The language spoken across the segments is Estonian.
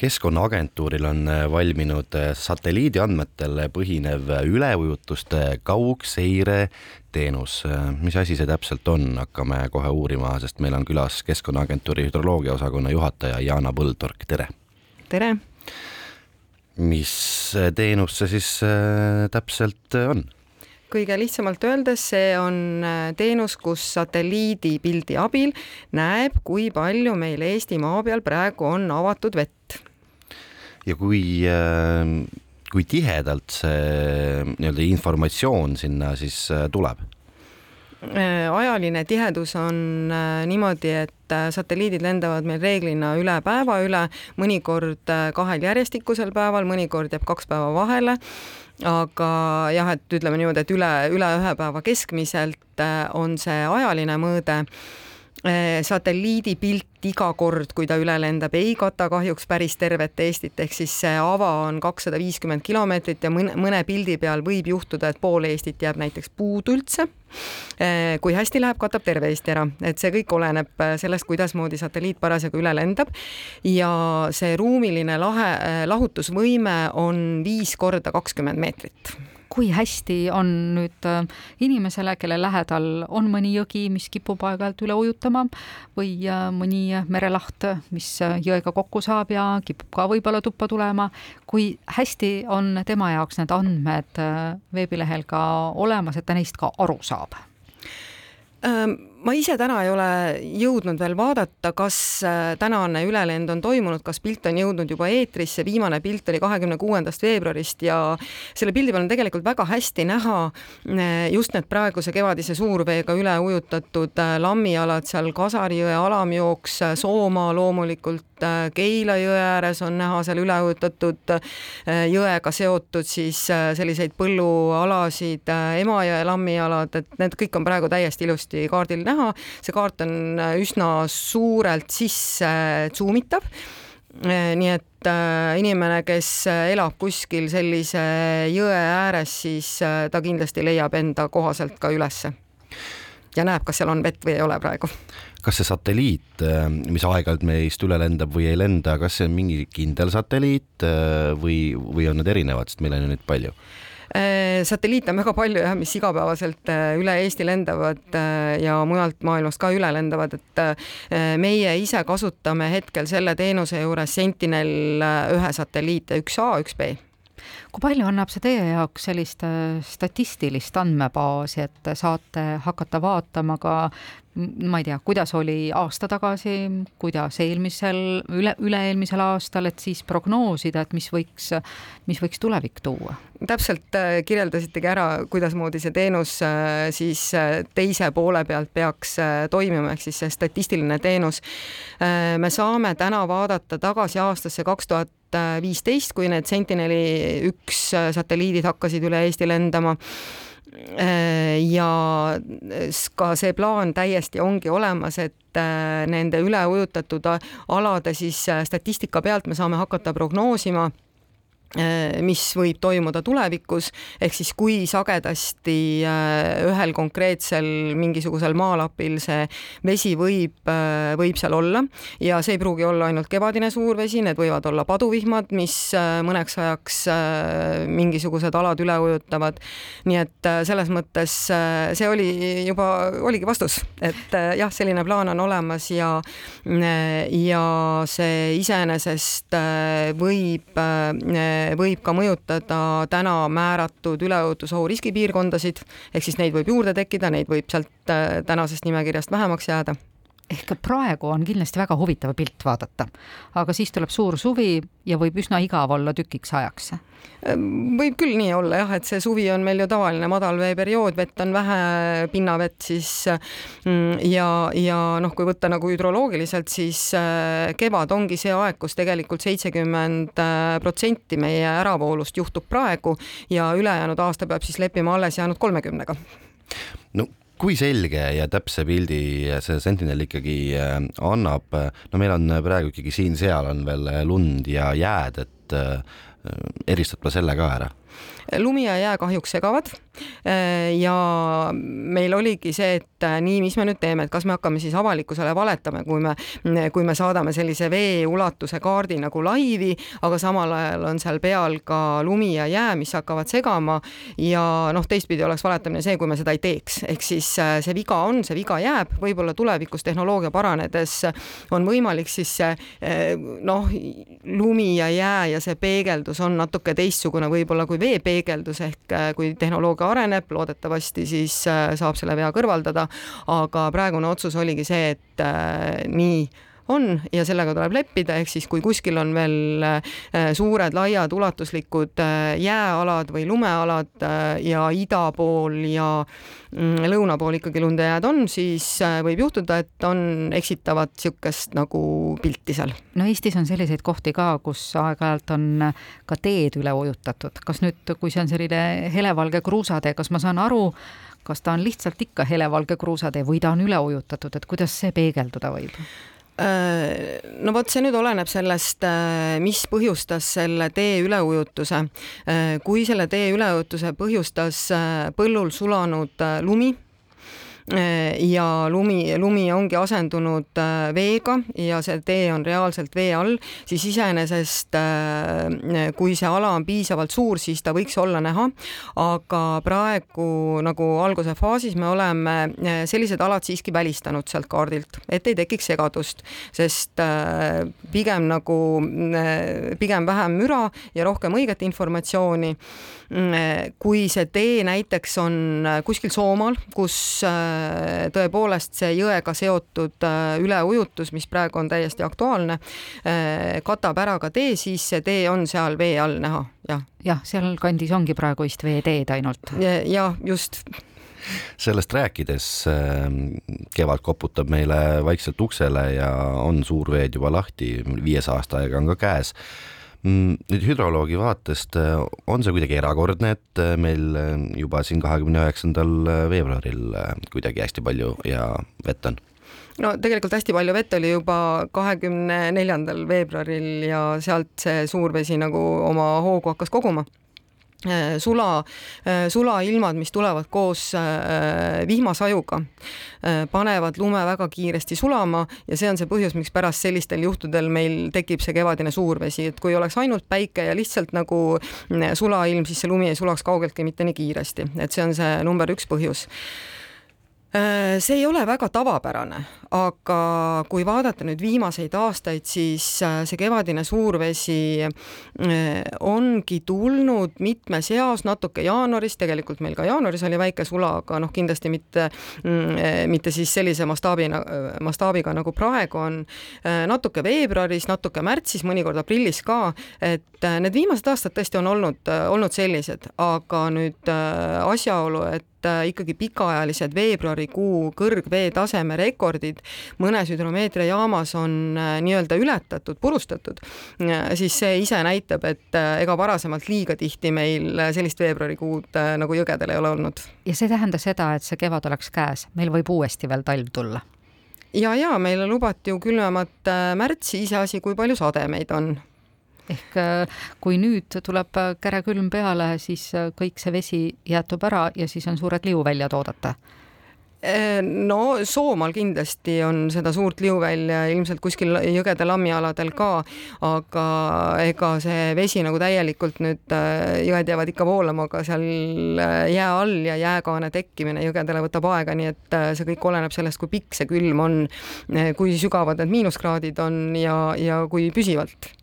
keskkonnaagentuuril on äh, valminud äh, satelliidi andmetel põhinev üleujutuste kaugseire teenus. mis asi see täpselt on, hakkame kohe uurima, sest meil on külas Keskkonnaagentuuri hüdroloogia osakonna juhataja Jaana Põldork, tere. tere. mis teenus see siis täpselt on? kõige lihtsamalt öeldes, see on äh, teenus, kus satelliidipildi abil näeb, kui palju meil Eesti maa peal praegu on avatud vett. Ja kui äh, kui tihedalt see nii-öelda informatsioon sinna siis äh, tuleb? ajaline tihedus on niimoodi, et satelliidid lendavad meil reeglina üle päeva üle, mõnikord kahel järjestikusel päeval, mõnikord jääb kaks päeva vahele aga jah, et ütleme niimoodi, et üle, üle ühe päeva keskmiselt äh, on see ajaline mõõde. Äh, satelliidipilt iga kord, kui ta üle lendab, ei kata kahjuks päris tervet Eestit, ehk siis see ava on kakssada viiskümmend kilomeetrit ja mõne, mõne pildi peal võib juhtuda, et pool Eestit jääb näiteks puudu üldse. Eh, kui hästi läheb, katab terve Eesti ära, et see kõik oleneb eh, sellest, kuidasmoodi satelliit parasjagu üle lendab. ja see ruumiline lahe, lahutusvõime on viis korda kakskümmend meetrit kui hästi on nüüd äh, inimesele, kelle lähedal on mõni jõgi, mis kipub aeg-ajalt üle ujutama või äh, mõni merelaht, mis äh, jõega kokku saab ja kipub ka võib-olla tuppa tulema, kui hästi on tema jaoks need andmed veebilehel ka olemas, et ta neist ka aru saab? Ma ise täna ei ole jõudnud veel vaadata, kas äh, tänane ülelend on toimunud, kas pilt on jõudnud juba eetrisse, viimane pilt oli kahekümne kuuendast veebruarist ja selle pildi peal on tegelikult väga hästi näha äh, just need praeguse kevadise suurveega üle ujutatud äh, lammialad seal Kasari jõe alamjooks, Soomaa loomulikult, Keila jõe ääres on näha seal üle ujutatud jõega seotud siis selliseid põllualasid, Emajõe lammialad, et need kõik on praegu täiesti ilusti kaardil näha, see kaart on äh, üsna suurelt sisse zoomitav äh, nii et äh, inimene, kes elab kuskil sellise jõe ääres, siis ta kindlasti leiab enda kohaselt ka ülesse ja näeb, kas seal on vett või ei ole praegu. kas see satelliit, mis aeg-ajalt meist üle lendab või ei lenda, kas see on mingi kindel satelliit või, või on need erinevad, sest meil on ju neid palju? Äh, satelliite on väga palju jah, mis igapäevaselt äh, üle Eesti lendavad äh, ja mujalt maailmast ka üle lendavad, et meie ise kasutame hetkel selle teenuse juures Sentinel ühe satelliite, üks A, üks B kui palju annab see teie jaoks sellist statistilist andmebaasi, et saate hakata vaatama ka ma ei tea, kuidas oli aasta tagasi, kuidas eelmisel, üle, üle-eelmisel aastal, et siis prognoosida, et mis võiks, mis võiks tulevik tuua? täpselt äh, kirjeldasitegi ära, kuidasmoodi see teenus äh, siis äh, teise poole pealt peaks toimima, ehk siis see statistiline teenus. me saame täna vaadata tagasi aastasse kaks tuhat viisteist, kui need Sentineli üks satelliidid hakkasid üle Eesti lendama. Äh, ja ka see plaan täiesti ongi olemas, et äh, nende üle ujutatud alade siis äh, statistika pealt me saame hakata prognoosima. Äh, mis võib toimuda tulevikus, ehk siis kui sagedasti äh, ühel konkreetsel mingisugusel maalapil see vesi võib, äh, võib seal olla ja see ei pruugi olla ainult kevadine suurvesi, need võivad olla paduvihmad, mis mõneks ajaks mingisugused alad üle ujutavad. nii et selles mõttes see oli juba, oligi vastus, et jah, selline plaan on olemas ja ja see iseenesest võib võib ka mõjutada täna määratud üleujutusohu riskipiirkondasid, ehk siis neid võib juurde tekkida, neid võib sealt äh, tänasest nimekirjast vähemaks jääda ehk praegu on kindlasti väga huvitav pilt vaadata, aga siis tuleb suur suvi ja võib üsna igav olla tükiks ajaks. Ehm, võib küll nii olla jah, et see suvi on meil ju tavaline madalveeperiood, vett on vähe, pinnavett siis mm, ja, ja noh, kui võtta nagu hüdroloogiliselt, siis äh, kevad ongi see aeg, kus tegelikult seitsekümmend äh, protsenti meie äravoolust juhtub praegu ja ülejäänud aasta peab siis leppima alles jäänud kolmekümnega no kui selge ja täpse pildi see Sentinel ikkagi äh, annab, no meil on praegu ikkagi siin-seal on veel lund ja jääd, et äh, eristad ma selle ka ära? Lumi ja jää kahjuks segavad. Ja meil oligi see, et nii, mis me nüüd teeme, et kas me hakkame siis avalikkusele valetama, kui me, kui me saadame sellise vee ulatuse kaardi nagu laivi, aga samal ajal on seal peal ka lumi ja jää, mis hakkavad segama. Ja noh, teistpidi oleks valetamine see, kui me seda ei teeks, ehk siis see viga on, see viga jääb, võib-olla tulevikus tehnoloogia paranedes on võimalik siis see noh, lumi ja jää ja see peegeldus on natuke teistsugune võib-olla kui veepeegeldus ehk äh, kui tehnoloogia areneb, loodetavasti siis äh, saab selle vea kõrvaldada, aga praegune otsus oligi see, et äh, nii on ja sellega tuleb leppida, ehk siis kui kuskil on veel äh, suured, laiad, ulatuslikud äh, jääalad või lumealad äh, ja ida pool ja mm, lõuna pool ikkagi lund ja jääd on, siis võib juhtuda, et on eksitavat niisugust nagu pilti seal. no Eestis on selliseid kohti ka, kus aeg-ajalt on ka teed üle ujutatud. kas nüüd, kui see on selline helevalge kruusatee, kas ma saan aru, kas ta on lihtsalt ikka helevalge kruusatee või ta on üle ujutatud, et kuidas see peegelduda võib? Äh, no vot, see nüüd oleneb sellest, äh, mis põhjustas selle tee üleujutuse. Äh, kui selle tee üleujutuse põhjustas põllul sulanud lumi ja lumi, lumi ongi asendunud äh, veega ja see tee on reaalselt vee all, siis iseenesest äh, kui see ala on piisavalt suur, siis ta võiks olla näha, aga praegu nagu alguse faasis me oleme äh, sellised alad siiski välistanud sealt kaardilt, et ei tekiks segadust, sest pigem nagu, pigem vähem müra ja rohkem õiget informatsiooni. kui see tee näiteks on kuskil Soomaal, kus tõepoolest see jõega seotud äh, üleujutus, mis praegu on täiesti aktuaalne, äh, katab ära ka tee, siis see tee on seal vee all näha, jah. jah, sealkandis ongi praegu vist veeteed ainult. jah, just sellest rääkides ähm, kevad koputab meile vaikselt uksele ja on suurveed juba lahti, viies aastaaega on ka käes nüüd hüdroloogi vaatest äh, on see kuidagi erakordne, et äh, meil äh, juba siin kahekümne üheksandal veebruaril kuidagi hästi palju ja vett on? no tegelikult hästi palju vett oli juba kahekümne neljandal veebruaril ja sealt see suurvesi nagu oma hoogu hakkas koguma sula, äh, sulailmad, mis tulevad koos äh, vihmasajuga, panevad lume väga kiiresti sulama ja see on see põhjus, miks pärast sellistel juhtudel meil tekib see kevadine suurvesi, et kui oleks ainult päike ja lihtsalt nagu sulailm, siis see lumi ei sulaks kaugeltki mitte nii kiiresti, et see on see number üks põhjus. Äh, see ei ole väga tavapärane, aga kui vaadata nüüd viimaseid aastaid, siis äh, see kevadine suurvesi äh, ongi tulnud mitmes eas, natuke jaanuaris, tegelikult meil ka jaanuaris oli väike sula, aga noh, kindlasti mitte, mm, mitte siis sellise mastaabina, mastaabiga nagu praegu on. natuke veebruaris, natuke märtsis, mõnikord aprillis ka, et need viimased aastad tõesti on olnud, olnud sellised, aga nüüd asjaolu, et Äh, ikkagi pikaajalised veebruarikuu kõrgveetaseme rekordid mõnes hüdromeetriajaamas on äh, nii-öelda ületatud, purustatud, äh, siis see ise näitab, et ega varasemalt liiga tihti meil sellist veebruarikuud nagu jõgedel ei ole olnud. ja see tähendas seda, et see kevad oleks käes, meil võib uuesti veel talv tulla? ja, ja meile lubati ju külmemat märtsi, iseasi, kui palju sademeid on ehk äh, kui nüüd tuleb äh, kärekülm peale, siis äh, kõik see vesi jäätub ära ja siis on suured liuväljad oodata no Soomaal kindlasti on seda suurt liuvälja, ilmselt kuskil jõgede lammialadel ka, aga ega see vesi nagu täielikult nüüd, jõed jäävad ikka voolama, aga seal jää all ja jääkaane tekkimine jõgedele võtab aega, nii et see kõik oleneb sellest, kui pikk see külm on, kui sügavad need miinuskraadid on ja, ja kui püsivalt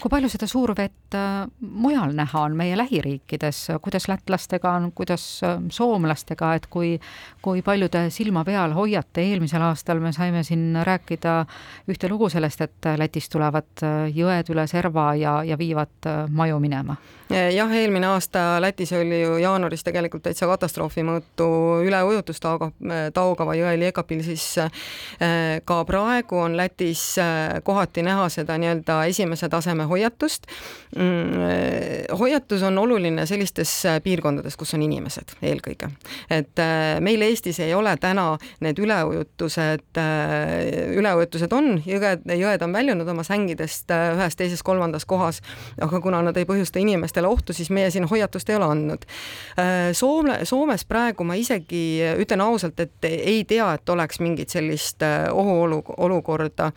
kui palju seda suurvett äh, mujal näha on meie lähiriikides, kuidas lätlastega on, kuidas äh, soomlastega, et kui, kui palju te silma peal hoiate, eelmisel aastal me saime siin rääkida ühte lugu sellest, et Lätist tulevad äh, jõed üle serva ja, ja viivad maju minema. jah, eelmine aasta Lätis oli ju jaanuaris tegelikult täitsa katastroofi mõõtu üleujutus Tauga, Taugava jõel Jekapil, siis ka praegu on Lätis kohati näha seda nii-öelda esimese taseme taseme hoiatust. Mm, hoiatus on oluline sellistes piirkondades, kus on inimesed eelkõige, et meil Eestis ei ole täna need üleujutused, üleujutused on, jõged, jõed on väljunud oma sängidest ühes, teises, kolmandas kohas, aga kuna nad ei põhjusta inimestele ohtu, siis meie siin hoiatust ei ole andnud. Soome, Soomes praegu ma isegi ütlen ausalt, et ei tea, et oleks mingit sellist ohuolukorda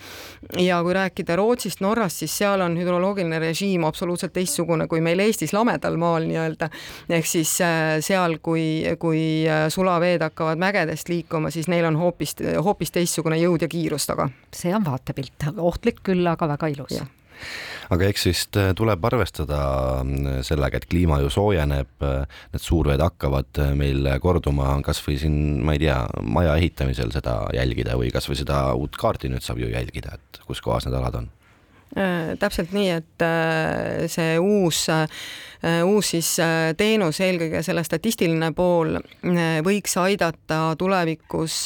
ja kui rääkida Rootsist, Norrast, siis seal on hüdroloogiline režiim absoluutselt teistsugune kui meil Eestis lamedal maal nii-öelda. ehk siis seal, kui, kui sulaveed hakkavad mägedest liikuma, siis neil on hoopis, hoopis teistsugune jõud ja kiirus taga. see on vaatepilt, ohtlik küll, aga väga ilus aga eks vist tuleb arvestada sellega, et kliima ju soojeneb, need suurveed hakkavad meil korduma, kasvõi siin, ma ei tea, maja ehitamisel seda jälgida või kasvõi seda uut kaarti nüüd saab ju jälgida, et kus kohas need alad on täpselt nii, et see uus, uus siis teenus, eelkõige selle statistiline pool võiks aidata tulevikus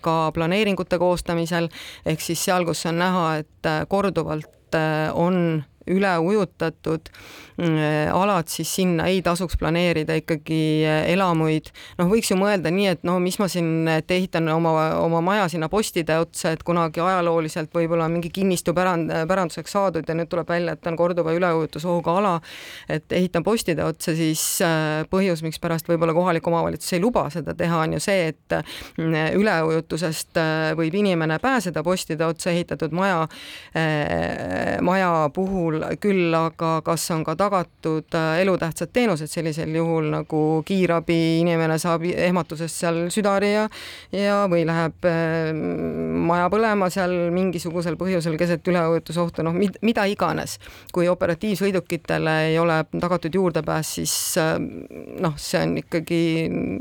ka planeeringute koostamisel, ehk siis seal, kus on näha, et korduvalt on üle ujutatud mm, alad, siis sinna ei tasuks planeerida ikkagi eh, elamuid. noh, võiks ju mõelda nii, et no mis ma siin, et ehitan oma, oma maja sinna postide otsa, et kunagi ajalooliselt võib-olla mingi kinnistu pärand, päranduseks saadud ja nüüd tuleb välja, et on korduva üleujutusohuga ala, et ehitan postide otsa, siis eh, põhjus, mikspärast võib-olla kohalik omavalitsus ei luba seda teha, on ju see, et mm, üleujutusest eh, võib inimene pääseda postide otsa ehitatud maja, maja puhul puhul küll aga kas on ka tagatud äh, elutähtsad teenused sellisel juhul nagu kiirabi, inimene saab ehmatusest seal südari ja ja või läheb äh, maja põlema seal mingisugusel põhjusel keset üleujutusohtu, noh, mida iganes. kui operatiivsõidukitele ei ole tagatud juurdepääs, siis äh, noh, see on ikkagi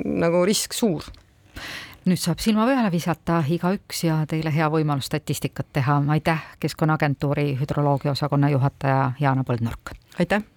nagu risk suur nüüd saab silma peale visata igaüks ja teile hea võimalus statistikat teha. aitäh, Keskkonnaagentuuri hüdroloogia osakonna juhataja Jaana Põldnurk. aitäh